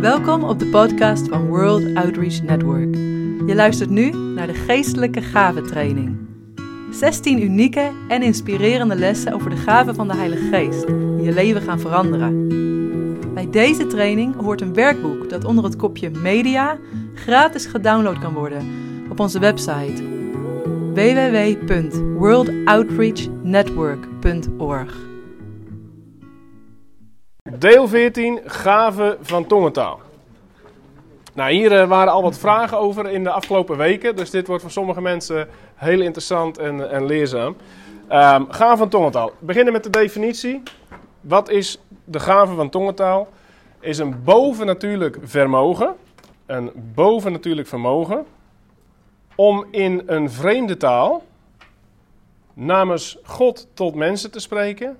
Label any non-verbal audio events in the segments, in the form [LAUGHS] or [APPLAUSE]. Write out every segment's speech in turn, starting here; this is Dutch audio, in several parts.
Welkom op de podcast van World Outreach Network. Je luistert nu naar de Geestelijke Gaventraining. 16 unieke en inspirerende lessen over de gaven van de Heilige Geest die je leven gaan veranderen. Bij deze training hoort een werkboek dat onder het kopje Media gratis gedownload kan worden op onze website www.worldoutreachnetwork.org. Deel 14, gaven van tongentaal. Nou, hier eh, waren al wat vragen over in de afgelopen weken. Dus dit wordt voor sommige mensen heel interessant en, en leerzaam. Um, gaven van tongentaal. Beginnen met de definitie. Wat is de gave van tongentaal? Is een bovennatuurlijk vermogen. Een bovennatuurlijk vermogen. Om in een vreemde taal namens God tot mensen te spreken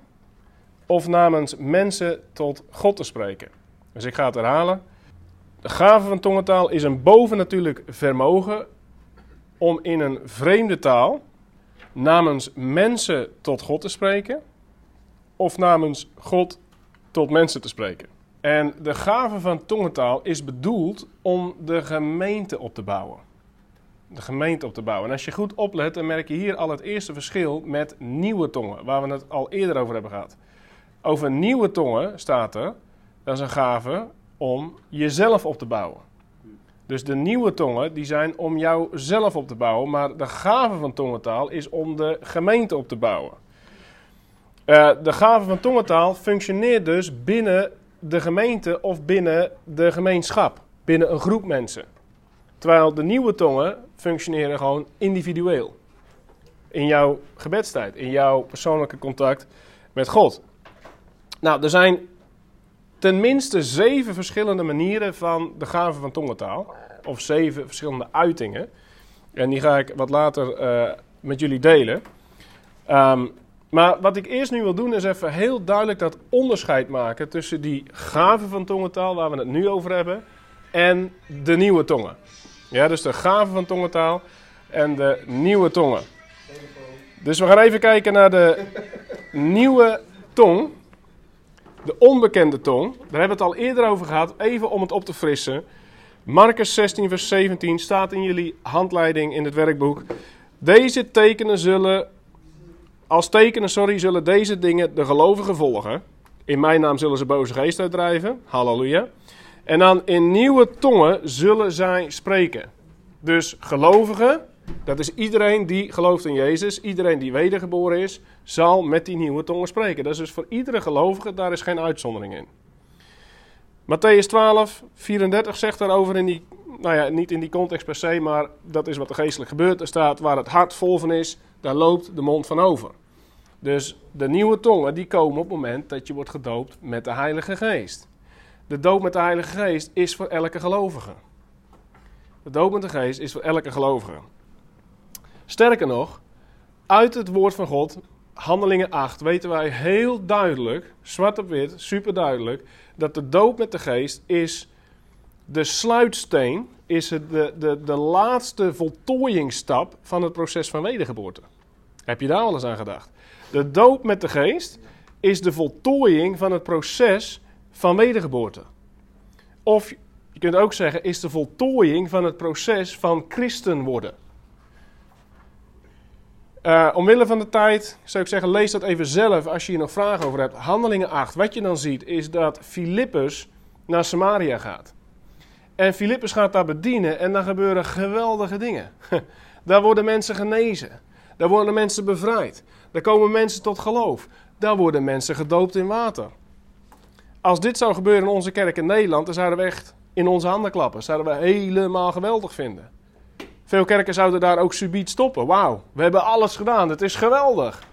of namens mensen tot God te spreken. Dus ik ga het herhalen. De gave van tongentaal is een bovennatuurlijk vermogen om in een vreemde taal namens mensen tot God te spreken of namens God tot mensen te spreken. En de gave van tongentaal is bedoeld om de gemeente op te bouwen. De gemeente op te bouwen. En als je goed oplet, dan merk je hier al het eerste verschil met nieuwe tongen, waar we het al eerder over hebben gehad. Over nieuwe tongen staat er, dat is een gave om jezelf op te bouwen. Dus de nieuwe tongen die zijn om jouzelf op te bouwen, maar de gave van tongentaal is om de gemeente op te bouwen. Uh, de gave van tongentaal functioneert dus binnen de gemeente of binnen de gemeenschap, binnen een groep mensen. Terwijl de nieuwe tongen functioneren gewoon individueel. In jouw gebedstijd, in jouw persoonlijke contact met God. Nou, er zijn tenminste zeven verschillende manieren van de gave van tongentaal. Of zeven verschillende uitingen. En die ga ik wat later uh, met jullie delen. Um, maar wat ik eerst nu wil doen is even heel duidelijk dat onderscheid maken tussen die gave van tongentaal, waar we het nu over hebben, en de nieuwe tongen. Ja, dus de gave van tongentaal en de nieuwe tongen. Dus we gaan even kijken naar de nieuwe tong. De onbekende tong, daar hebben we het al eerder over gehad, even om het op te frissen. Marcus 16, vers 17 staat in jullie handleiding in het werkboek. Deze tekenen zullen, als tekenen, sorry, zullen deze dingen de gelovigen volgen. In mijn naam zullen ze boze geest uitdrijven. Halleluja. En dan in nieuwe tongen zullen zij spreken. Dus gelovigen, dat is iedereen die gelooft in Jezus, iedereen die wedergeboren is, zal met die nieuwe tongen spreken. Dat is dus voor iedere gelovige, daar is geen uitzondering in. Matthäus 12, 34 zegt daarover in die, nou ja, niet in die context per se, maar dat is wat er geestelijk gebeurt. Er staat, waar het hart vol van is, daar loopt de mond van over. Dus de nieuwe tongen, die komen op het moment dat je wordt gedoopt met de Heilige Geest. De doop met de Heilige Geest is voor elke gelovige. De doop met de Geest is voor elke gelovige. Sterker nog, uit het woord van God, Handelingen 8, weten wij heel duidelijk, zwart op wit, super duidelijk, dat de doop met de geest is de sluitsteen, is het de, de, de laatste voltooiingstap van het proces van wedergeboorte. Heb je daar wel eens aan gedacht? De doop met de geest is de voltooiing van het proces van wedergeboorte. Of je kunt ook zeggen, is de voltooiing van het proces van christen worden. Uh, omwille van de tijd zou ik zeggen, lees dat even zelf als je hier nog vragen over hebt. Handelingen 8. Wat je dan ziet is dat Filippus naar Samaria gaat. En Filippus gaat daar bedienen en dan gebeuren geweldige dingen. [LAUGHS] Daar worden mensen genezen. Daar worden mensen bevrijd. Daar komen mensen tot geloof. Daar worden mensen gedoopt in water. Als dit zou gebeuren in onze kerk in Nederland, dan zouden we echt in onze handen klappen. Zouden we helemaal geweldig vinden. Veel kerken zouden daar ook subiet stoppen. Wauw, we hebben alles gedaan. Het is geweldig.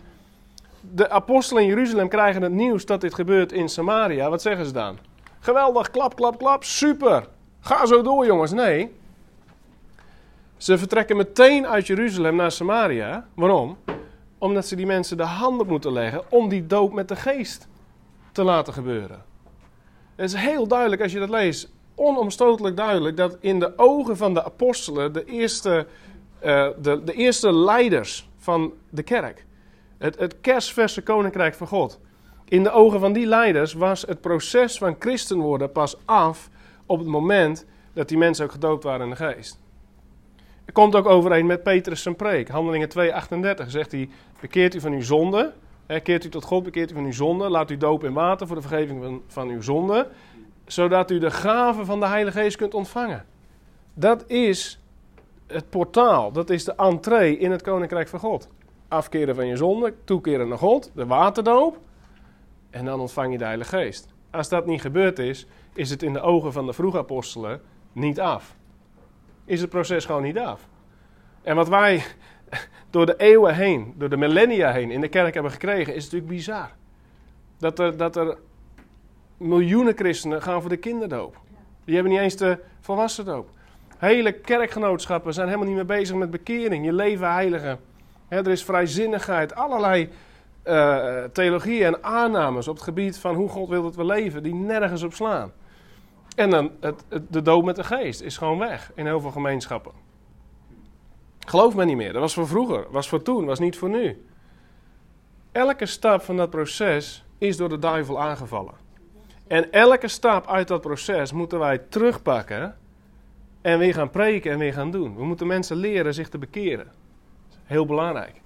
De apostelen in Jeruzalem krijgen het nieuws dat dit gebeurt in Samaria. Wat zeggen ze dan? Geweldig, klap, klap, klap, super. Ga zo door, jongens. Nee. Ze vertrekken meteen uit Jeruzalem naar Samaria. Waarom? Omdat ze die mensen de handen moeten leggen om die doop met de geest te laten gebeuren. Het is heel duidelijk als je dat leest onomstotelijk duidelijk dat in de ogen van de apostelen, de eerste, uh, de, de eerste leiders van de kerk, het, het kerstverse koninkrijk van God, in de ogen van die leiders was het proces van christen worden pas af op het moment dat die mensen ook gedoopt waren in de geest. Het komt ook overeen met Petrus zijn preek. Handelingen 2:38 zegt hij: Bekeert u van uw zonde, keert u tot God, bekeert u van uw zonde, laat u dopen in water voor de vergeving van, van uw zonde, zodat u de gave van de Heilige Geest kunt ontvangen. Dat is het portaal, dat is de entree in het koninkrijk van God. Afkeren van je zonde, toekeren naar God, de waterdoop, en dan ontvang je de Heilige Geest. Als dat niet gebeurd is, is het in de ogen van de vroege apostelen niet af. Is het proces gewoon niet af. En wat wij door de eeuwen heen, door de millennia heen in de kerk hebben gekregen, is natuurlijk bizar. Dat er, dat er miljoenen christenen gaan voor de kinderdoop. Die hebben niet eens de volwassen doop. Hele kerkgenootschappen zijn helemaal niet meer bezig met bekering, je leven heiligen. er is vrijzinnigheid, allerlei uh, theologieën en aannames op het gebied van hoe God wil dat we leven, die nergens op slaan. En dan het, de dood met de geest is gewoon weg in heel veel gemeenschappen. Geloof me niet meer, dat was voor vroeger, was voor toen, was niet voor nu. Elke stap van dat proces is door de duivel aangevallen. En elke stap uit dat proces moeten wij terugpakken en weer gaan preken en weer gaan doen. We moeten mensen leren zich te bekeren. Heel belangrijk.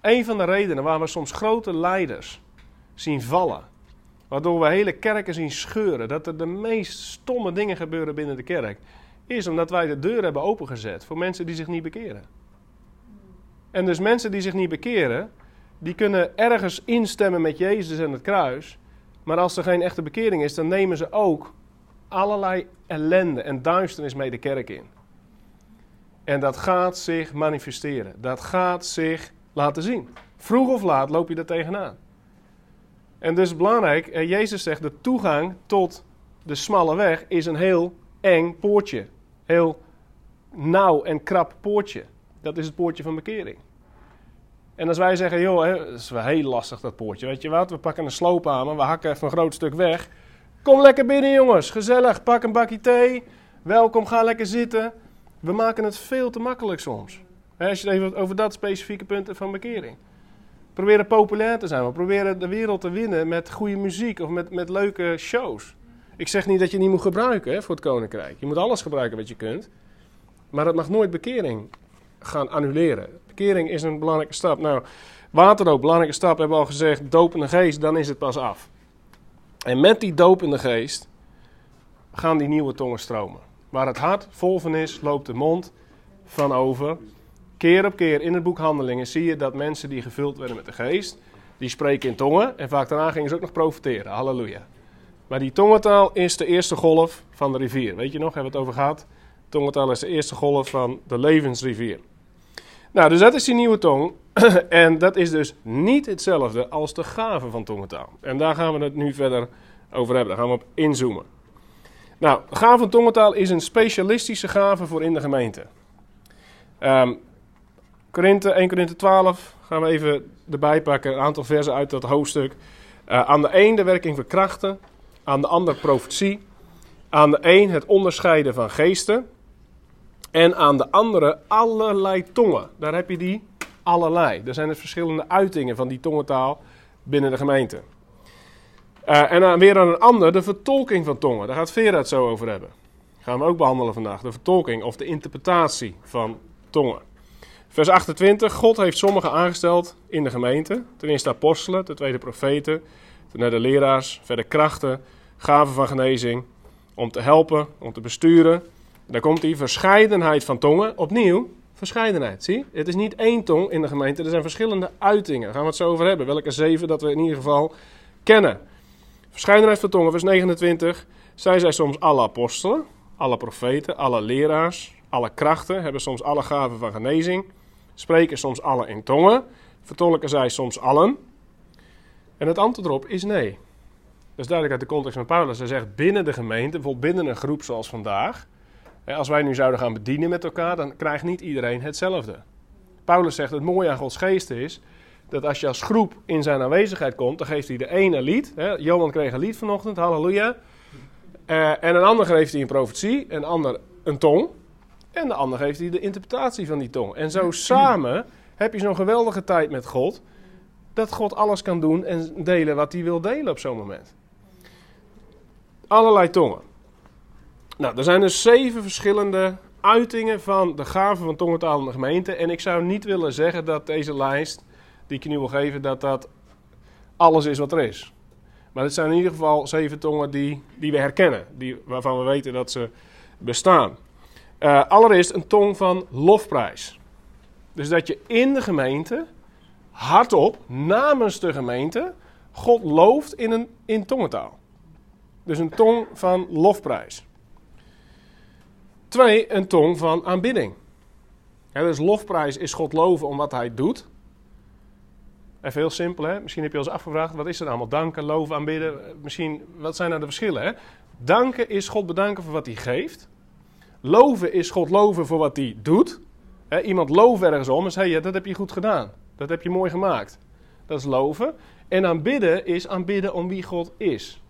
Een van de redenen waarom we soms grote leiders zien vallen, waardoor we hele kerken zien scheuren, dat er de meest stomme dingen gebeuren binnen de kerk, is omdat wij de deur hebben opengezet voor mensen die zich niet bekeren. En dus mensen die zich niet bekeren, die kunnen ergens instemmen met Jezus en het kruis, maar als er geen echte bekering is, dan nemen ze ook allerlei ellende en duisternis mee de kerk in. En dat gaat zich manifesteren. Dat gaat zich laten zien. Vroeg of laat loop je er tegenaan. En dus belangrijk, eh, Jezus zegt de toegang tot de smalle weg is een heel eng poortje. Heel nauw en krap poortje. Dat is het poortje van bekering. En als wij zeggen, joh, hè, dat is wel heel lastig dat poortje. Weet je wat, we pakken een sloophamer, we hakken even een groot stuk weg. Kom lekker binnen jongens, gezellig, pak een bakje thee. Welkom, ga lekker zitten. We maken het veel te makkelijk soms. Als je het even over dat specifieke punt van bekering. Proberen populair te zijn. We proberen de wereld te winnen met goede muziek of met, met leuke shows. Ik zeg niet dat je niet moet gebruiken hè, voor het koninkrijk. Je moet alles gebruiken wat je kunt. Maar dat mag nooit bekering gaan annuleren. Bekering is een belangrijke stap. Nou, waterdoop, belangrijke stap, hebben we al gezegd. Doop de geest, dan is het pas af. En met die doop de geest gaan die nieuwe tongen stromen. Waar het hart vol van is, loopt de mond van over. Keer op keer in het boek Handelingen zie je dat mensen die gevuld werden met de geest, die spreken in tongen. En vaak daarna gingen ze ook nog profiteren. Halleluja. Maar die tongentaal is de eerste golf van de rivier. Weet je nog, hebben we het over gehad? Tongentaal is de eerste golf van de levensrivier. Nou, dus dat is die nieuwe tong. [CLEARS THROAT] en dat is dus niet hetzelfde als de gave van tongentaal. En daar gaan we het nu verder over hebben. Daar gaan we op inzoomen. Nou, gave van tongentaal is een specialistische gave voor in de gemeente. Um, Korinthe, 1 Korinthe 12 gaan we even erbij pakken. Een aantal versen uit dat hoofdstuk. Uh, aan de een de werking van krachten. Aan de ander profetie. Aan de een het onderscheiden van geesten. En aan de andere allerlei tongen. Daar heb je die allerlei. Er zijn dus verschillende uitingen van die tongentaal binnen de gemeente. Uh, en weer aan een ander de vertolking van tongen. Daar gaat Vera het zo over hebben. gaan we ook behandelen vandaag. De vertolking of de interpretatie van tongen. Vers 28. God heeft sommigen aangesteld in de gemeente. Ten eerste apostelen, ten tweede profeten, ten derde leraars, verder krachten, gaven van genezing, om te helpen, om te besturen. Daar komt die verscheidenheid van tongen. Opnieuw, verscheidenheid. Zie, het is niet één tong in de gemeente, er zijn verschillende uitingen. Daar gaan we het zo over hebben. Welke zeven dat we in ieder geval kennen. Verscheidenheid van tongen, vers 29. Zij zijn soms alle apostelen, alle profeten, alle leraars, alle krachten, hebben soms alle gaven van genezing Spreken soms alle in tongen? Vertolken zij soms allen? En het antwoord erop is nee. Dat is duidelijk uit de context van Paulus. Hij zegt binnen de gemeente, bijvoorbeeld binnen een groep zoals vandaag. Als wij nu zouden gaan bedienen met elkaar, dan krijgt niet iedereen hetzelfde. Paulus zegt het mooie aan Gods geest is dat als je als groep in zijn aanwezigheid komt, dan geeft hij de ene een lied. Hè? Johan kreeg een lied vanochtend, halleluja. Uh, en een ander geeft hij een profetie, een ander een tong. En de ander geeft hij de interpretatie van die tong. En zo samen heb je zo'n geweldige tijd met God. Dat God alles kan doen en delen wat hij wil delen op zo'n moment. Allerlei tongen. Nou, er zijn dus zeven verschillende uitingen van de gaven van tongentaal in de gemeente. En ik zou niet willen zeggen dat deze lijst, die ik nu wil geven, dat dat alles is wat er is. Maar het zijn in ieder geval zeven tongen die, die we herkennen, die, waarvan we weten dat ze bestaan. Uh, allereerst een tong van lofprijs. Dus dat je in de gemeente hardop, namens de gemeente, God looft in, een, in tongentaal. Dus een tong van lofprijs. Twee, een tong van aanbidding. dus lofprijs is God loven om wat hij doet. Even heel simpel, hè? Misschien heb je eens afgevraagd, wat is er allemaal? Danken, loven, aanbidden. Misschien, wat zijn nou de verschillen, hè? Danken is God bedanken voor wat hij geeft. Loven is God loven voor wat hij doet. iemand looft ergens om en zegt, dat heb je goed gedaan. Dat heb je mooi gemaakt. Dat is loven. En aanbidden is aanbidden om wie God is.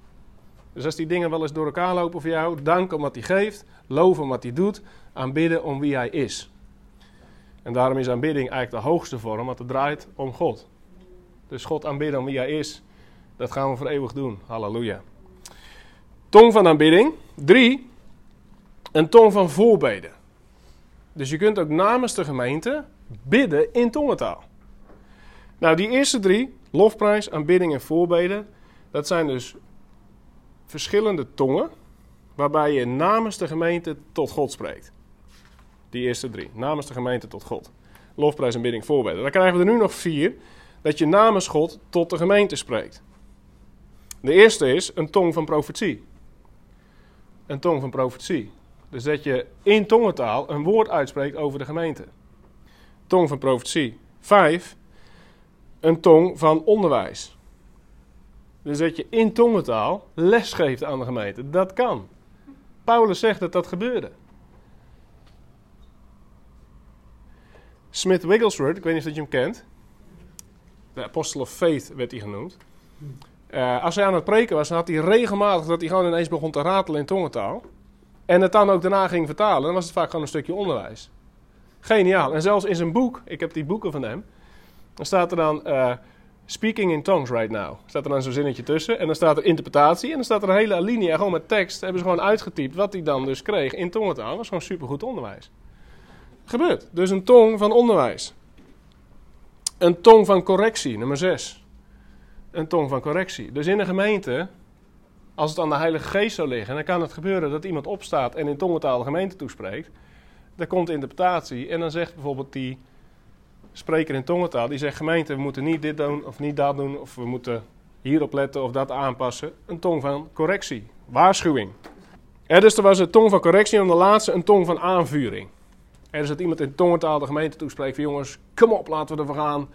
Dus als die dingen wel eens door elkaar lopen voor jou, dank om wat hij geeft, loven om wat hij doet, aanbidden om wie hij is. En daarom is aanbidding eigenlijk de hoogste vorm, want het draait om God. Dus God aanbidden om wie hij is, dat gaan we voor eeuwig doen. Halleluja. Tong van aanbidding. Drie, een tong van voorbeden. Dus je kunt ook namens de gemeente bidden in tongentaal. Nou, die eerste drie, lofprijs, aanbidding en voorbeden, dat zijn dus verschillende tongen waarbij je namens de gemeente tot God spreekt. Die eerste drie, namens de gemeente tot God. Lofprijs, aanbidding, voorbeden. Dan krijgen we er nu nog vier, dat je namens God tot de gemeente spreekt. De eerste is een tong van profetie. Een tong van profetie. Dus dat je in tongentaal een woord uitspreekt over de gemeente. Tong van profetie. Vijf, een tong van onderwijs. Dus dat je in tongentaal les geeft aan de gemeente. Dat kan. Paulus zegt dat dat gebeurde. Smith Wigglesworth, ik weet niet of je hem kent. De Apostle of Faith werd hij genoemd. Uh, als hij aan het preken was, dan had hij regelmatig dat hij gewoon ineens begon te ratelen in tongentaal. En het dan ook daarna ging vertalen. Dan was het vaak gewoon een stukje onderwijs. Geniaal. En zelfs in zijn boek, ik heb die boeken van hem, dan staat er dan uh, Speaking in Tongues right now. Staat er dan zo'n zinnetje tussen. En dan staat er interpretatie. En dan staat er een hele alinea, gewoon met tekst. Hebben ze gewoon uitgetypt wat hij dan dus kreeg in tongentaal. Dat was gewoon supergoed onderwijs. Gebeurt. Dus een tong van onderwijs. Een tong van correctie, nummer 6. Een tong van correctie. Dus in de gemeente, als het aan de Heilige Geest zou liggen, dan kan het gebeuren dat iemand opstaat en in tongentaal de gemeente toespreekt. Dan komt interpretatie en dan zegt bijvoorbeeld die spreker in tongentaal, die zegt gemeente, we moeten niet dit doen of niet dat doen, of we moeten hierop letten of dat aanpassen. Een tong van correctie, waarschuwing. Er dus er was een tong van correctie en de laatste een tong van aanvuring. Er is dat iemand in tongentaal de gemeente toespreekt van jongens, kom op, laten we ervoor gaan.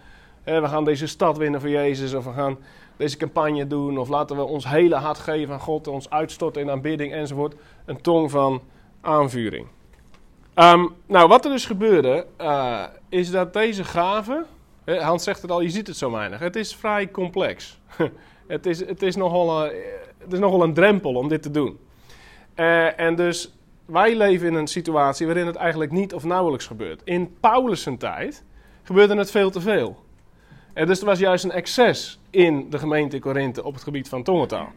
We gaan deze stad winnen voor Jezus of we gaan deze campagne doen of laten we ons hele hart geven aan God, ons uitstorten in aanbidding enzovoort. Een tong van aanvuring. Um, nou, wat er dus gebeurde, uh, is dat deze gave, Hans zegt het al, je ziet het zo weinig, het is vrij complex. [LAUGHS] het, is, het, is nogal een, het is nogal een drempel om dit te doen. Uh, en dus wij leven in een situatie waarin het eigenlijk niet of nauwelijks gebeurt. In Paulus' tijd gebeurde het veel te veel. En dus er was juist een excess in de gemeente Korinthe op het gebied van tongentaal.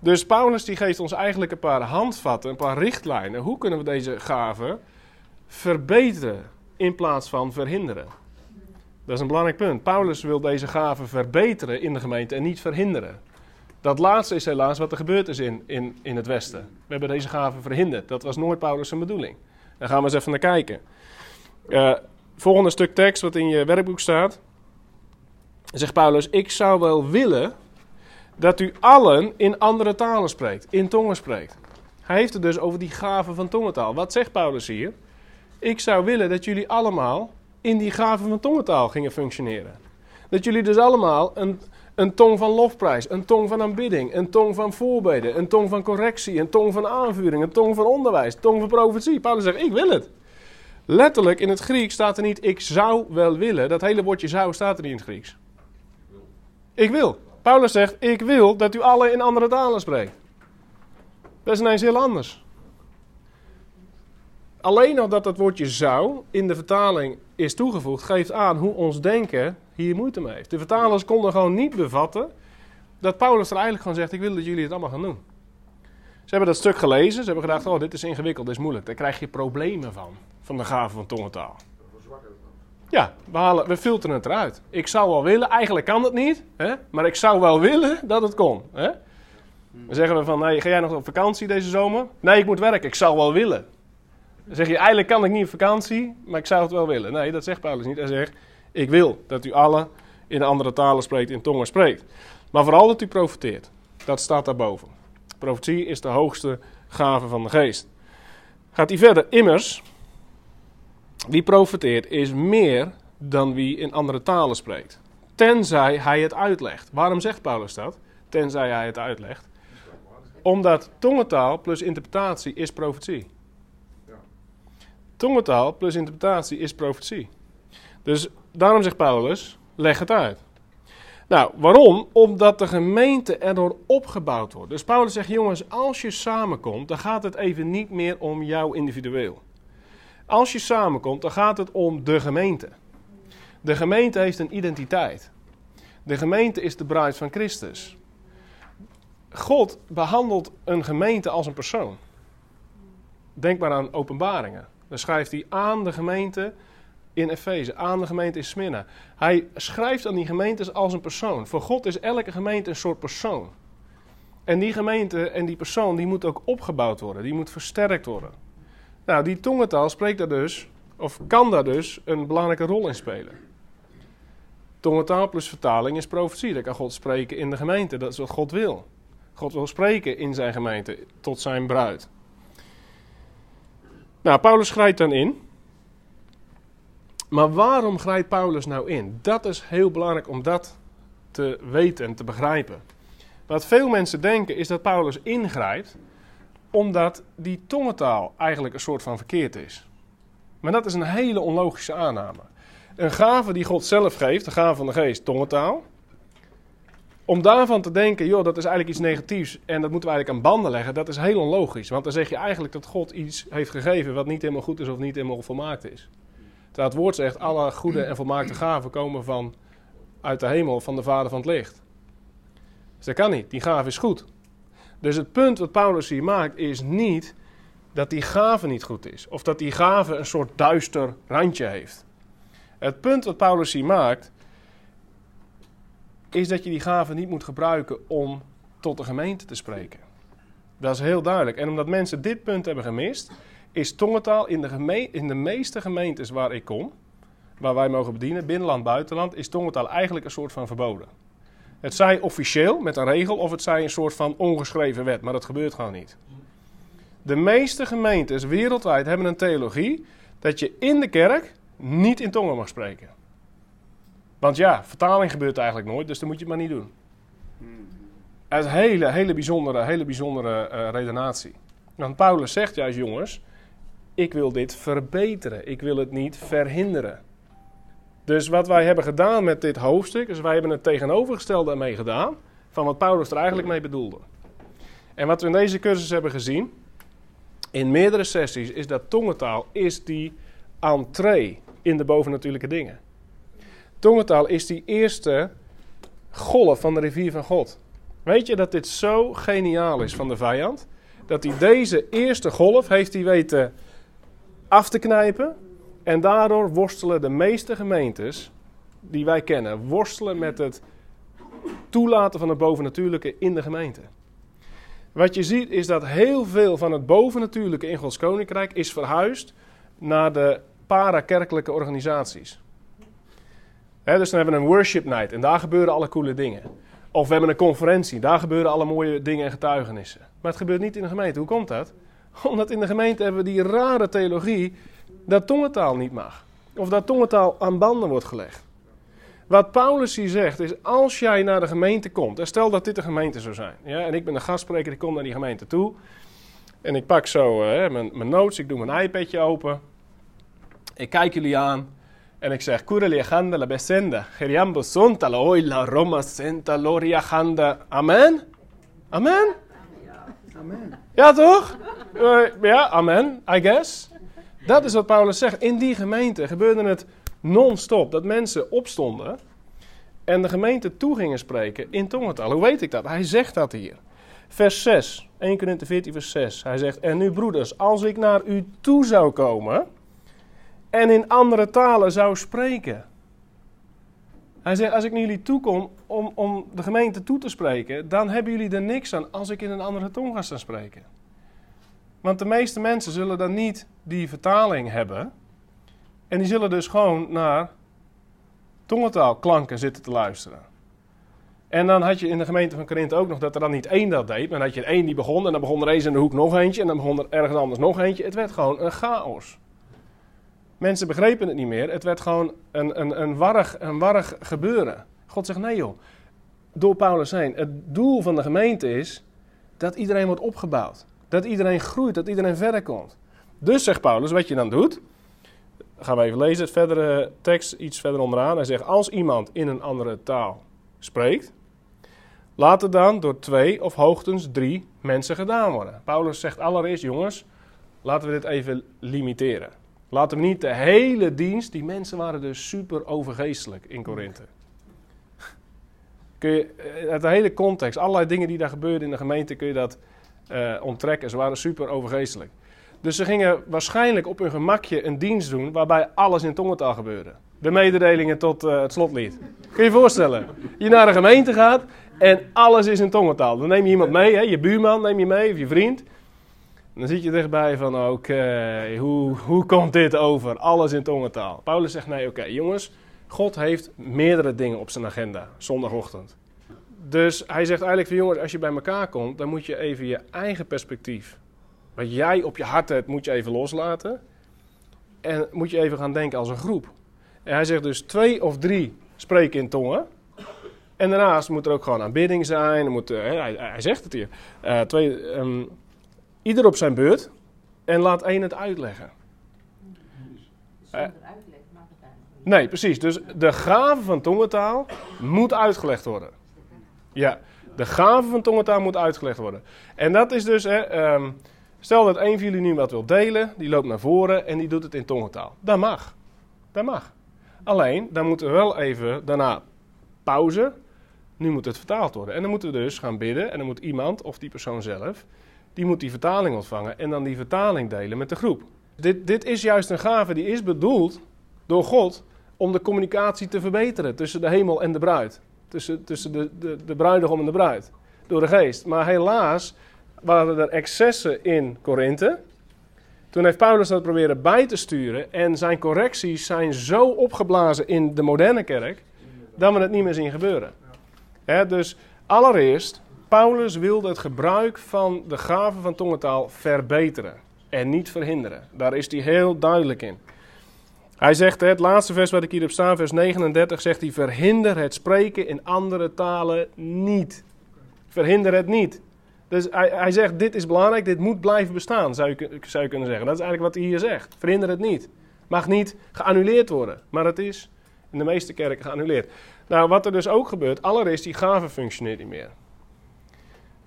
Dus Paulus die geeft ons eigenlijk een paar handvatten, een paar richtlijnen. Hoe kunnen we deze gave verbeteren in plaats van verhinderen. Dat is een belangrijk punt. Paulus wil deze gave verbeteren in de gemeente en niet verhinderen. Dat laatste is helaas wat er gebeurd is in, in, in het Westen. We hebben deze gave verhinderd. Dat was nooit Paulus' bedoeling. Daar gaan we eens even naar kijken. Uh, volgende stuk tekst wat in je werkboek staat. Zegt Paulus: Ik zou wel willen dat u allen in andere talen spreekt, in tongen spreekt. Hij heeft het dus over die gave van tongentaal. Wat zegt Paulus hier? Ik zou willen dat jullie allemaal in die gave van tongentaal gingen functioneren. Dat jullie dus allemaal een, een tong van lofprijs, een tong van aanbidding, een tong van voorbeden, een tong van correctie, een tong van aanvuring, een tong van onderwijs, een tong van profetie. Paulus zegt, ik wil het. Letterlijk in het Grieks staat er niet, ik zou wel willen. Dat hele woordje zou staat er niet in het Grieks. Ik wil. Paulus zegt, ik wil dat u alle in andere talen spreekt. Dat is ineens heel anders. Alleen al dat dat woordje zou in de vertaling is toegevoegd, geeft aan hoe ons denken hier moeite mee heeft. De vertalers konden gewoon niet bevatten dat Paulus er eigenlijk gewoon zegt: Ik wil dat jullie het allemaal gaan doen. Ze hebben dat stuk gelezen. Ze hebben gedacht, oh, dit is ingewikkeld, dit is moeilijk. Daar krijg je problemen van, van de gave van tongentaal. Ja, we, halen, we filteren het eruit. Ik zou wel willen, eigenlijk kan het niet, hè? maar ik zou wel willen dat het kon. Hè? Dan zeggen we van, nee, ga jij nog op vakantie deze zomer? Nee, ik moet werken, ik zou wel willen. Dan zeg je, eigenlijk kan ik niet op vakantie, maar ik zou het wel willen. Nee, dat zegt Paulus niet. Hij zegt, ik wil dat u alle in andere talen spreekt, in tongen spreekt. Maar vooral dat u profiteert. Dat staat daarboven. Profetie is de hoogste gave van de geest. Gaat hij verder, immers, wie profeteert is meer dan wie in andere talen spreekt. Tenzij hij het uitlegt. Waarom zegt Paulus dat? Tenzij hij het uitlegt. Omdat tongentaal plus interpretatie is profetie. Tongentaal plus interpretatie is profetie. Dus daarom zegt Paulus, leg het uit. Nou, waarom? Omdat de gemeente erdoor opgebouwd wordt. Dus Paulus zegt, jongens, als je samenkomt, dan gaat het even niet meer om jou individueel. Als je samenkomt, dan gaat het om de gemeente. De gemeente heeft een identiteit. De gemeente is de bruid van Christus. God behandelt een gemeente als een persoon. Denk maar aan openbaringen. Dan schrijft hij aan de gemeente in Efeze, aan de gemeente in Smyrna. Hij schrijft aan die gemeentes als een persoon. Voor God is elke gemeente een soort persoon. En die gemeente en die persoon die moet ook opgebouwd worden, die moet versterkt worden. Nou, die tongentaal spreekt daar dus, of kan daar dus, een belangrijke rol in spelen. Tongentaal plus vertaling is profetie. Dan kan God spreken in de gemeente. Dat is wat God wil. God wil spreken in zijn gemeente tot zijn bruid. Nou, Paulus grijpt dan in. Maar waarom grijpt Paulus nou in? Dat is heel belangrijk om dat te weten en te begrijpen. Wat veel mensen denken is dat Paulus ingrijpt omdat die tongentaal eigenlijk een soort van verkeerd is. Maar dat is een hele onlogische aanname. Een gave die God zelf geeft, de gave van de geest, tongentaal. Om daarvan te denken, joh, dat is eigenlijk iets negatiefs en dat moeten we eigenlijk aan banden leggen, dat is heel onlogisch. Want dan zeg je eigenlijk dat God iets heeft gegeven wat niet helemaal goed is of niet helemaal volmaakt is. Terwijl het woord zegt, alle goede en volmaakte gaven komen van, uit de hemel, van de Vader van het licht. Dus dat kan niet, die gave is goed. Dus het punt wat Paulus hier maakt is niet dat die gave niet goed is. Of dat die gave een soort duister randje heeft. Het punt wat Paulus hier maakt is dat je die gave niet moet gebruiken om tot de gemeente te spreken. Dat is heel duidelijk. En omdat mensen dit punt hebben gemist, is tongentaal in de, in de meeste gemeentes waar ik kom, waar wij mogen bedienen, binnenland, buitenland, is tongentaal eigenlijk een soort van verboden. Het zij officieel met een regel of het zij een soort van ongeschreven wet, maar dat gebeurt gewoon niet. De meeste gemeentes wereldwijd hebben een theologie dat je in de kerk niet in tongen mag spreken. Want ja, vertaling gebeurt eigenlijk nooit, dus dan moet je het maar niet doen. Het een hele, hele bijzondere, hele bijzondere uh, redenatie. Want Paulus zegt juist, jongens, ik wil dit verbeteren. Ik wil het niet verhinderen. Dus wat wij hebben gedaan met dit hoofdstuk, is wij hebben het tegenovergestelde ermee gedaan van wat Paulus er eigenlijk mee bedoelde. En wat we in deze cursus hebben gezien, in meerdere sessies, is dat tongentaal is die entree in de bovennatuurlijke dingen. Tongentaal is die eerste golf van de rivier van God. Weet je dat dit zo geniaal is van de vijand? Dat hij deze eerste golf heeft hij weten af te knijpen en daardoor worstelen de meeste gemeentes die wij kennen, worstelen met het toelaten van het bovennatuurlijke in de gemeente. Wat je ziet is dat heel veel van het bovennatuurlijke in Gods koninkrijk is verhuisd naar de parakerkelijke organisaties. Dus dan hebben we een worship night en daar gebeuren alle coole dingen. Of we hebben een conferentie, daar gebeuren alle mooie dingen en getuigenissen. Maar het gebeurt niet in de gemeente. Hoe komt dat? [LAUGHS] Omdat in de gemeente hebben we die rare theologie dat tongentaal niet mag. Of dat tongentaal aan banden wordt gelegd. Wat Paulus hier zegt is, als jij naar de gemeente komt, en stel dat dit de gemeente zou zijn, ja, en ik ben de gastspreker, ik kom naar die gemeente toe, en ik pak zo uh, mijn, mijn notes, ik doe mijn iPadje open, ik kijk jullie aan, en ik zeg, Cura liajanda la besenda, geriambo sonta la Roma senta. Amen? Amen? Amen. Ja, toch? Uh, ja, amen, I guess. Dat is wat Paulus zegt. In die gemeente gebeurde het non-stop. Dat mensen opstonden en de gemeente toe gingen spreken in tongentaal. Hoe weet ik dat? Hij zegt dat hier. Vers 6, 1 Corinthië 14 vers 6. Hij zegt, en nu broeders, als ik naar u toe zou komen en in andere talen zou spreken. Hij zegt, als ik naar jullie toe kom om, om de gemeente toe te spreken, dan hebben jullie er niks aan als ik in een andere tong ga staan spreken. Want de meeste mensen zullen dan niet die vertaling hebben. En die zullen dus gewoon naar tongentaalklanken zitten te luisteren. En dan had je in de gemeente van Korinthe ook nog dat er dan niet één dat deed. Maar dan had je één die begon en dan begon er eens in de hoek nog eentje. En dan begon er ergens anders nog eentje. Het werd gewoon een chaos. Mensen begrepen het niet meer. Het werd gewoon een, een, een, warrig, een warrig gebeuren. God zegt nee joh. Door Paulus heen. Het doel van de gemeente is dat iedereen wordt opgebouwd. Dat iedereen groeit, dat iedereen verder komt. Dus zegt Paulus, wat je dan doet. Gaan we even lezen, het verdere tekst iets verder onderaan. Hij zegt, als iemand in een andere taal spreekt, laat het dan door twee of hoogstens drie mensen gedaan worden. Paulus zegt allereerst, jongens, laten we dit even limiteren. Laten we niet de hele dienst, die mensen waren dus super overgeestelijk in Korinthe. Eh, uit de hele context, allerlei dingen die daar gebeurden in de gemeente, kun je dat uh, onttrekken. Ze waren super overgeestelijk. Dus ze gingen waarschijnlijk op hun gemakje een dienst doen waarbij alles in tongentaal gebeurde. De mededelingen tot uh, het slotlied. Kun je je voorstellen? Je naar een gemeente gaat en alles is in tongentaal. Dan neem je iemand mee, hè? je buurman neem je mee of je vriend. Dan zit je dichtbij van, oké, hoe, hoe komt dit over? Alles in tongentaal. Paulus zegt, nee, oké, jongens, God heeft meerdere dingen op zijn agenda, zondagochtend. Dus hij zegt eigenlijk van, jongens, als je bij elkaar komt, dan moet je even je eigen perspectief, wat jij op je hart hebt, moet je even loslaten. En moet je even gaan denken als een groep. En hij zegt dus twee of drie spreken in tongen. En daarnaast moet er ook gewoon aanbidding zijn. Moet, uh, hij, zegt het hier. Uh, twee, um, ieder op zijn beurt. En laat één het uitleggen. Zonder uitleg mag het eigenlijk Nee, precies. Dus de gave van tongentaal moet uitgelegd worden. Ja, de gave van tongentaal moet uitgelegd worden. En dat is dus, hè, um, stel dat een van jullie nu wat wil delen, die loopt naar voren en die doet het in tongentaal. Dat mag. Dat mag. Alleen, dan moeten we wel even daarna pauze. Nu moet het vertaald worden. En dan moeten we dus gaan bidden. En dan moet iemand, of die persoon zelf, die moet die vertaling ontvangen. En dan die vertaling delen met de groep. Dit, dit is juist een gave die is bedoeld door God om de communicatie te verbeteren tussen de hemel en de bruid. Tussen, tussen de, de, de bruidegom en de bruid. Door de geest. Maar helaas waren er excessen in Korinthe. Toen heeft Paulus dat proberen bij te sturen. En zijn correcties zijn zo opgeblazen in de moderne kerk. dat we het niet meer zien gebeuren. Dus allereerst, Paulus wilde het gebruik van de gave van tongentaal verbeteren. En niet verhinderen. Daar is hij heel duidelijk in. Hij zegt, het laatste vers wat ik hier heb staan, vers 39, zegt hij: Verhinder het spreken in andere talen niet. Verhinder het niet. Dus hij, hij zegt: Dit is belangrijk, dit moet blijven bestaan, zou je, zou je kunnen zeggen. Dat is eigenlijk wat hij hier zegt. Verhinder het niet. Mag niet geannuleerd worden, maar het is in de meeste kerken geannuleerd. Nou, wat er dus ook gebeurt, allereerst die gave functioneert niet meer.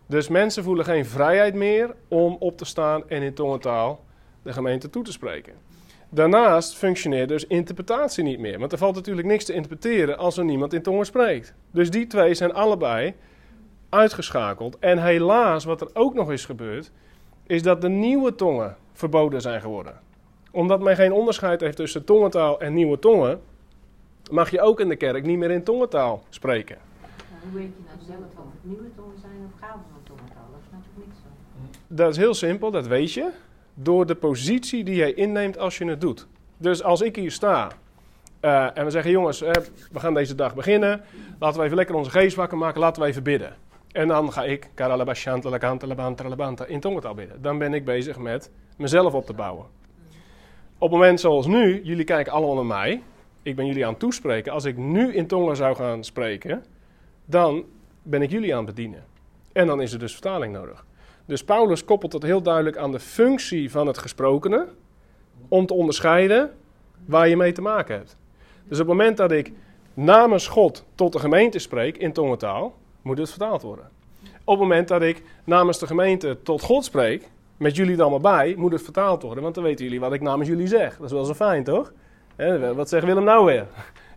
Dus mensen voelen geen vrijheid meer om op te staan en in tongentaal de gemeente toe te spreken. Daarnaast functioneert dus interpretatie niet meer. Want er valt natuurlijk niks te interpreteren als er niemand in tongen spreekt. Dus die twee zijn allebei uitgeschakeld. En helaas, wat er ook nog is gebeurd, is dat de nieuwe tongen verboden zijn geworden. Omdat men geen onderscheid heeft tussen tongentaal en nieuwe tongen, mag je ook in de kerk niet meer in tongentaal spreken. Nou, hoe weet je nou zelf of het nieuwe tongen zijn of gaven van tongentaal? Dat snap ik niet zo. Dat is heel simpel, dat weet je. Door de positie die jij inneemt als je het doet. Dus als ik hier sta uh, en we zeggen: jongens, uh, we gaan deze dag beginnen. Laten we even lekker onze geest wakker maken. Laten we even bidden. En dan ga ik in tongentaal bidden. Dan ben ik bezig met mezelf op te bouwen. Op het moment zoals nu, jullie kijken allemaal naar mij. Ik ben jullie aan het toespreken. Als ik nu in tongen zou gaan spreken, dan ben ik jullie aan het bedienen. En dan is er dus vertaling nodig. Dus Paulus koppelt het heel duidelijk aan de functie van het gesprokene. Om te onderscheiden waar je mee te maken hebt. Dus op het moment dat ik namens God tot de gemeente spreek in tongentaal, moet het vertaald worden. Op het moment dat ik namens de gemeente tot God spreek, met jullie dan maar bij, moet het vertaald worden. Want dan weten jullie wat ik namens jullie zeg. Dat is wel zo fijn, toch? wat zegt Willem nou weer?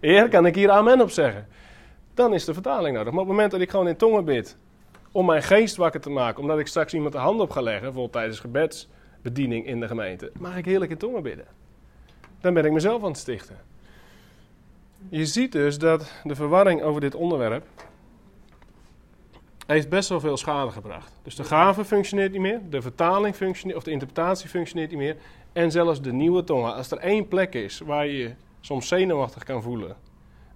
Heer, kan ik hier amen op zeggen? Dan is de vertaling nodig. Maar op het moment dat ik gewoon in tongen bid, om mijn geest wakker te maken. Omdat ik straks iemand de hand op ga leggen, bijvoorbeeld tijdens gebedsbediening in de gemeente. Mag ik heerlijk in tongen bidden. Dan ben ik mezelf aan het stichten. Je ziet dus dat de verwarring over dit onderwerp heeft best wel veel schade gebracht. Dus de gave functioneert niet meer, de vertaling functioneert, of de interpretatie functioneert niet meer. En zelfs de nieuwe tongen. Als er één plek is waar je soms zenuwachtig kan voelen.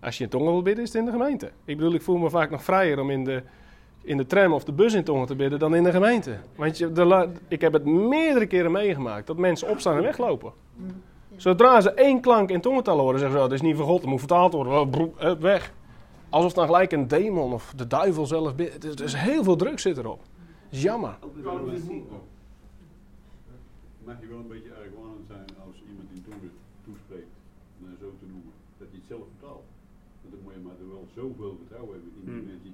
Als je in tongen wil bidden, is het in de gemeente. Ik bedoel, ik voel me vaak nog vrijer om in de, in de tram of de bus in tongen te bidden dan in de gemeente. Want je, de ik heb het meerdere keren meegemaakt dat mensen opstaan en weglopen. Zodra ze één klank in tongentallen horen, zeggen ze: oh, dit is niet van God, het moet vertaald worden. Oh, eh, weg. Alsof dan gelijk een demon of de duivel zelf. bidt. Het is, er is heel veel druk zit erop. Het is jammer. Mag je wel een beetje argwanend zijn als iemand in tongen toespreekt, om dat zo te noemen, dat hij het zelf vertaalt. Want dan moet je maar er wel zoveel vertrouwen hebben in die Hmm. mensen dat.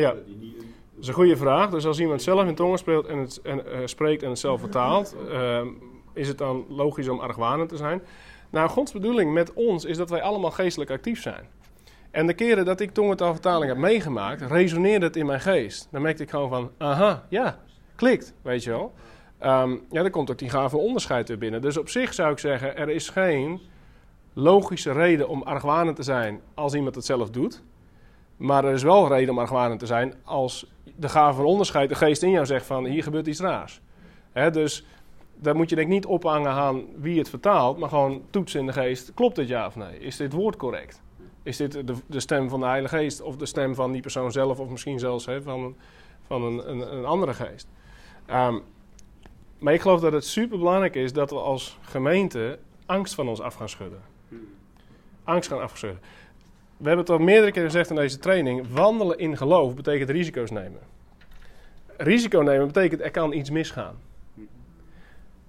Ja. Dat hij niet een, Dat is een goede vraag. Dus als iemand zelf in tongen speelt en het, en, eh, spreekt en het zelf vertaalt, [LAUGHS] eh, is het dan logisch om argwanend te zijn? Nou, Gods bedoeling met ons is dat wij allemaal geestelijk actief zijn. En de keren dat ik tongentaalvertaling heb meegemaakt, resoneerde het in mijn geest. Dan merkte ik gewoon van, aha, ja, klikt, weet je wel. Ehm, ja, dan komt ook die gave onderscheid weer binnen. Dus op zich zou ik zeggen, er is geen logische reden om argwanend te zijn als iemand het zelf doet. Maar er is wel reden om argwanend te zijn als de gave van onderscheid, de geest in jou zegt van hier gebeurt iets raars. Hè, dus daar moet je denk ik niet ophangen aan wie het vertaalt, maar gewoon toetsen in de geest. Klopt dit ja of nee? Is dit woord correct? Is dit de, de stem van de Heilige Geest of de stem van die persoon zelf of misschien zelfs hè, van, een, van een, een, een andere geest? Ehm, maar ik geloof dat het super belangrijk is dat we als gemeente angst van ons af gaan schudden. Angst gaan afschudden. We hebben het al meerdere keren gezegd in deze training. Wandelen in geloof betekent risico's nemen. Risico nemen betekent er kan iets misgaan.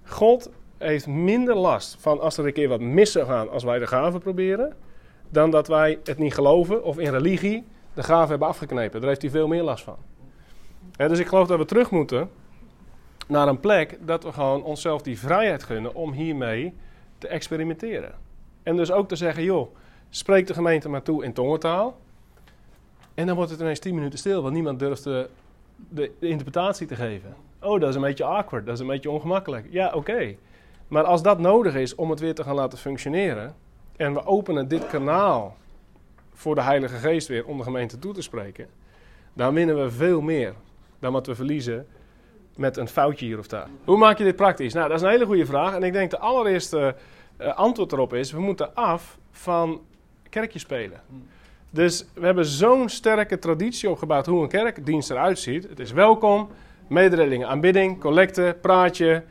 God heeft minder last van als er een keer wat mis zou gaan als wij de gave proberen. Dan dat wij het niet geloven of in religie de gave hebben afgeknepen. Daar heeft hij veel meer last van. Dus ik geloof dat we terug moeten naar een plek dat we gewoon onszelf die vrijheid gunnen om hiermee te experimenteren. En dus ook te zeggen, joh, spreek de gemeente maar toe in tongentaal. En dan wordt het ineens 10 minuten stil, want niemand durft de, de, de interpretatie te geven. Oh, dat is een beetje awkward, dat is een beetje ongemakkelijk. Ja, oké. Maar als dat nodig is om het weer te gaan laten functioneren. en we openen dit kanaal voor de Heilige Geest weer om de gemeente toe te spreken. dan winnen we veel meer dan wat we verliezen met een foutje hier of daar. Hoe maak je dit praktisch? Nou, dat is een hele goede vraag. En ik denk de allereerste eh, antwoord erop is: we moeten af van kerkje spelen. Dus we hebben zo'n sterke traditie opgebouwd hoe een kerkdienst eruit ziet. Het is welkom, mededelingen, aanbidding, collecte, praatje,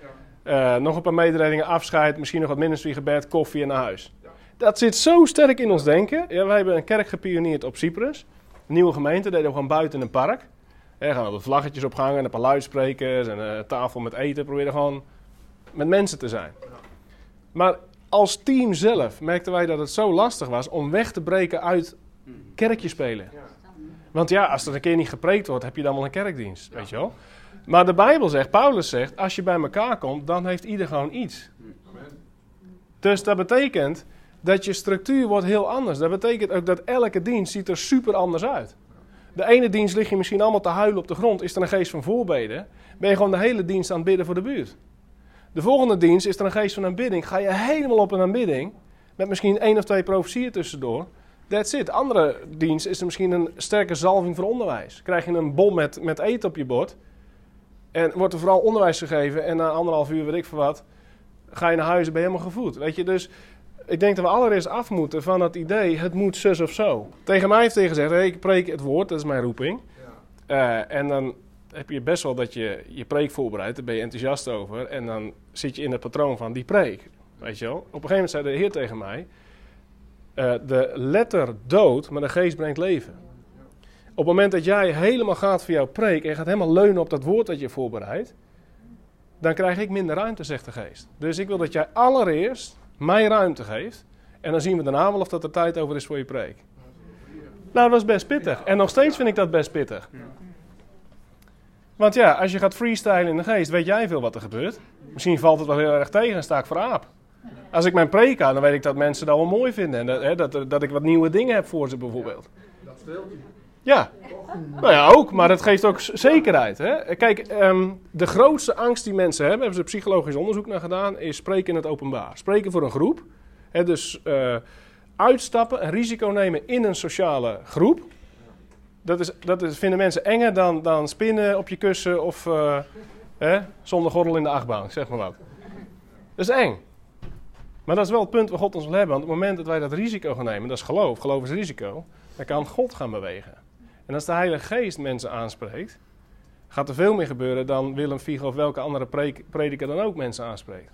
eh, nog een paar mededelingen, afscheid, misschien nog wat ministrygebed, koffie en naar huis. Dat zit zo sterk in ons denken. Ja, wij hebben een kerk gepioneerd op Cyprus. Een nieuwe gemeente, deden we gewoon buiten in een park. Er gaan wat vlaggetjes opgehangen en een paar luidsprekers en een tafel met eten. Proberen gewoon met mensen te zijn. Maar als team zelf merkten wij dat het zo lastig was om weg te breken uit kerkje spelen. Want ja, als er een keer niet gepreekt wordt, heb je dan wel een kerkdienst, weet je wel. Maar de Bijbel zegt, Paulus zegt, als je bij elkaar komt, dan heeft ieder gewoon iets. Dus dat betekent dat je structuur wordt heel anders. Dat betekent ook dat elke dienst ziet er super anders uit. De ene dienst lig je misschien allemaal te huilen op de grond, is er een geest van voorbeden. Ben je gewoon de hele dienst aan het bidden voor de buurt. De volgende dienst is er een geest van aanbidding. Ga je helemaal op een aanbidding, met misschien één of twee profetieën tussendoor. That's it. Andere dienst is er misschien een sterke zalving voor onderwijs. Krijg je een bom met, met eten op je bord. En wordt er vooral onderwijs gegeven. En na anderhalf uur, weet ik veel wat, ga je naar huis en ben je helemaal gevoed. Weet je, dus ik denk dat we allereerst af moeten van het idee, het moet zus of zo. Tegen mij heeft hij gezegd, hey, ik preek het woord, dat is mijn roeping. Eh, en dan heb je best wel dat je je preek voorbereidt, daar ben je enthousiast over. En dan zit je in het patroon van die preek. Weet je wel? Op een gegeven moment zei de Heer tegen mij, eh, de letter dood, maar de geest brengt leven. Op het moment dat jij helemaal gaat voor jouw preek en gaat helemaal leunen op dat woord dat je voorbereidt, dan krijg ik minder ruimte, zegt de geest. Dus ik wil dat jij allereerst mij ruimte geeft. En dan zien we daarna wel of dat er tijd over is voor je preek. Nou, dat was best pittig. En nog steeds vind ik dat best pittig. Want ja, als je gaat freestylen in de geest, weet jij veel wat er gebeurt. Misschien valt het wel heel erg tegen en sta ik voor aap. Als ik mijn preek aan, dan weet ik dat mensen dat wel mooi vinden. En dat, hè, dat, dat ik wat nieuwe dingen heb voor ze bijvoorbeeld. Dat speelt. Ja, nou ja, ook, maar het geeft ook zekerheid. Hè? Kijk, ehm, de grootste angst die mensen hebben, hebben ze psychologisch onderzoek naar gedaan, is spreken in het openbaar. Spreken voor een groep. Hè, dus eh, uitstappen, een risico nemen in een sociale groep. Dat, is, dat is, vinden mensen enger dan, dan spinnen op je kussen of eh, zonder gordel in de achtbaan, zeg maar wat. Dat is eng. Maar dat is wel het punt waar God ons wil hebben. Want op het moment dat wij dat risico gaan nemen, dat is geloof, geloof is risico, dan kan God gaan bewegen. En als de Heilige Geest mensen aanspreekt, gaat er veel meer gebeuren dan Willem Fiegel of welke andere prediker dan ook mensen aanspreekt.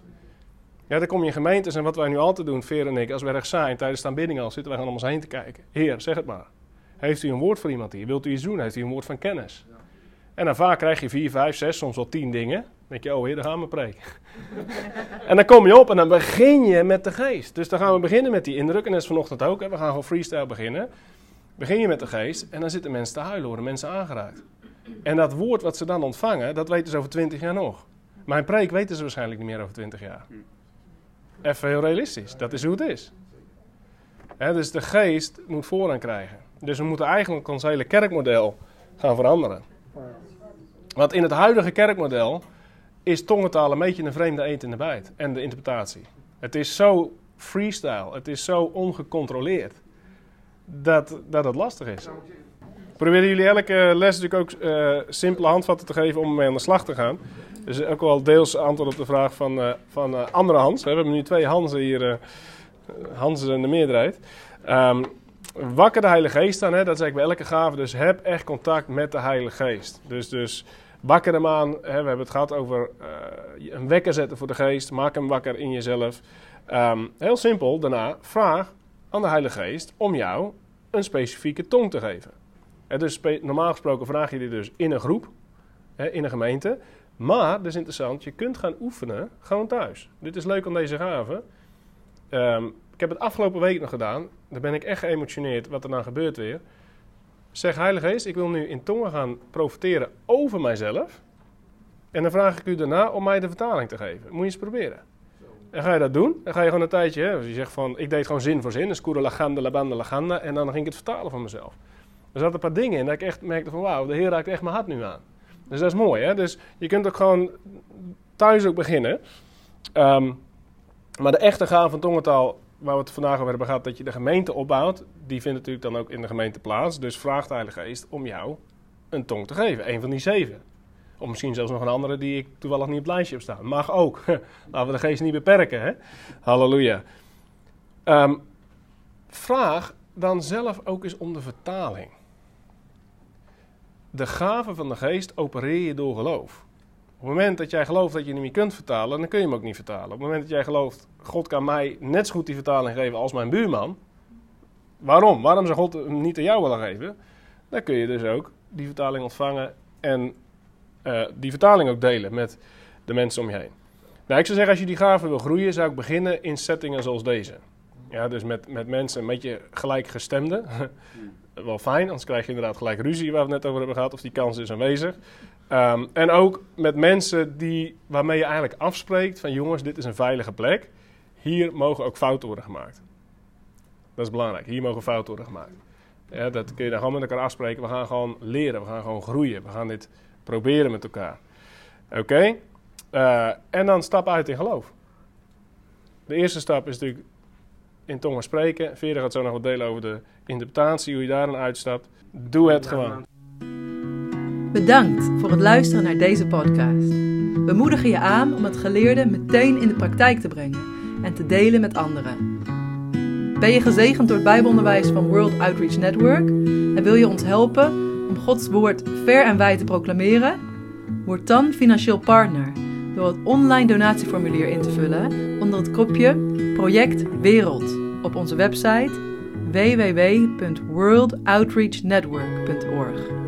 Ja, dan kom je in gemeentes en wat wij nu altijd doen, Veer en ik, als we ergens zijn, tijdens de aanbidding al, zitten wij gewoon om ons heen te kijken. Heer, zeg het maar. Heeft u een woord voor iemand hier? Wilt u iets doen? Heeft u een woord van kennis? En dan vaak krijg je vier, vijf, zes, soms wel tien dingen. Dan denk je, oh heer, daar gaan we preken. [LAUGHS] en dan kom je op en dan begin je met de geest. Dus dan gaan we beginnen met die indruk. En dat is vanochtend ook. Hè. We gaan gewoon freestyle beginnen. Begin je met de geest en dan zitten mensen te huilen, worden mensen aangeraakt. En dat woord wat ze dan ontvangen, dat weten ze over twintig jaar nog. Mijn preek weten ze waarschijnlijk niet meer over twintig jaar. Even heel realistisch, dat is hoe het is. Dus de geest moet voorrang krijgen. Dus we moeten eigenlijk ons hele kerkmodel gaan veranderen. Want in het huidige kerkmodel is tongentaal een beetje een vreemde eend in de bijt. En de interpretatie. Het is zo freestyle, het is zo ongecontroleerd. Dat, dat het lastig is. Ik probeer jullie elke les natuurlijk ook eh, simpele handvatten te geven om mee aan de slag te gaan. Dus ook wel deels antwoord op de vraag van, eh, van eh, andere Hans. We hebben nu twee Hansen hier. Hans is in de meerderheid. Ehm, wakker de Heilige Geest aan, hè, dat zeg ik bij elke gave. Dus heb echt contact met de Heilige Geest. Dus, dus wakker hem aan. Hè, we hebben het gehad over eh, een wekker zetten voor de Geest. Maak hem wakker in jezelf. Ehm, heel simpel, daarna vraag aan de Heilige Geest om jou een specifieke tong te geven. Dus normaal gesproken vraag je dit dus in een groep, hè, in een gemeente. Maar, dat is interessant, je kunt gaan oefenen gewoon thuis. Dit is leuk aan deze gave. Ehm, ik heb het afgelopen week nog gedaan. Daar ben ik echt geëmotioneerd wat er dan gebeurt weer. Zeg, Heilige Geest, ik wil nu in tongen gaan profiteren over mijzelf. En dan vraag ik u daarna om mij de vertaling te geven. Moet je eens proberen. En ga je dat doen, dan ga je gewoon een tijdje, hè, als je zegt van, ik deed gewoon zin voor zin, dus koere laganda, labanda, laganda, en dan ging ik het vertalen van mezelf. Er zaten een paar dingen in dat ik echt merkte van, wauw, de Heer raakt echt mijn hart nu aan. Dus dat is mooi, hè. Dus je kunt ook gewoon thuis ook beginnen. Ehm, maar de echte gave van tongentaal, waar we het vandaag over hebben gehad, dat je de gemeente opbouwt, die vindt natuurlijk dan ook in de gemeente plaats. Dus vraag de Heilige Geest om jou een tong te geven, een van die zeven. Of misschien zelfs nog een andere die ik toevallig niet op lijstje heb staan. Mag ook. [LAUGHS] Laten we de geest niet beperken, hè? Halleluja. Ehm, vraag dan zelf ook eens om de vertaling. De gave van de geest opereer je door geloof. Op het moment dat jij gelooft dat je hem niet kunt vertalen, dan kun je hem ook niet vertalen. Op het moment dat jij gelooft, God kan mij net zo goed die vertaling geven als mijn buurman. Waarom? Waarom zou God hem niet aan jou willen geven? Dan kun je dus ook die vertaling ontvangen en eh, die vertaling ook delen met de mensen om je heen. Nou, ik zou zeggen, als je die gave wil groeien, zou ik beginnen in settingen zoals deze. Ja, dus met, met mensen een beetje gelijkgestemde. [LAUGHS] Wel fijn, anders krijg je inderdaad gelijk ruzie waar we het net over hebben gehad, of die kans is aanwezig. Ehm, en ook met mensen die, waarmee je eigenlijk afspreekt van jongens, dit is een veilige plek. Hier mogen ook fouten worden gemaakt. Dat is belangrijk, hier mogen fouten worden gemaakt. Ja, dat kun je dan gewoon met elkaar afspreken. We gaan gewoon leren, we gaan gewoon groeien. We gaan dit proberen met elkaar. Oké? Eh, en dan stap uit in geloof. De eerste stap is natuurlijk in tongen spreken. Veerder gaat zo nog wat delen over de interpretatie, hoe je daarin uitstapt. Doe het gewoon. Bedankt voor het luisteren naar deze podcast. We moedigen je aan om het geleerde meteen in de praktijk te brengen en te delen met anderen. Ben je gezegend door het Bijbelonderwijs van World Outreach Network en wil je ons helpen om Gods woord ver en wijd te proclameren? Word dan financieel partner door het online donatieformulier in te vullen onder het kopje Project Wereld op onze website www.worldoutreachnetwork.org.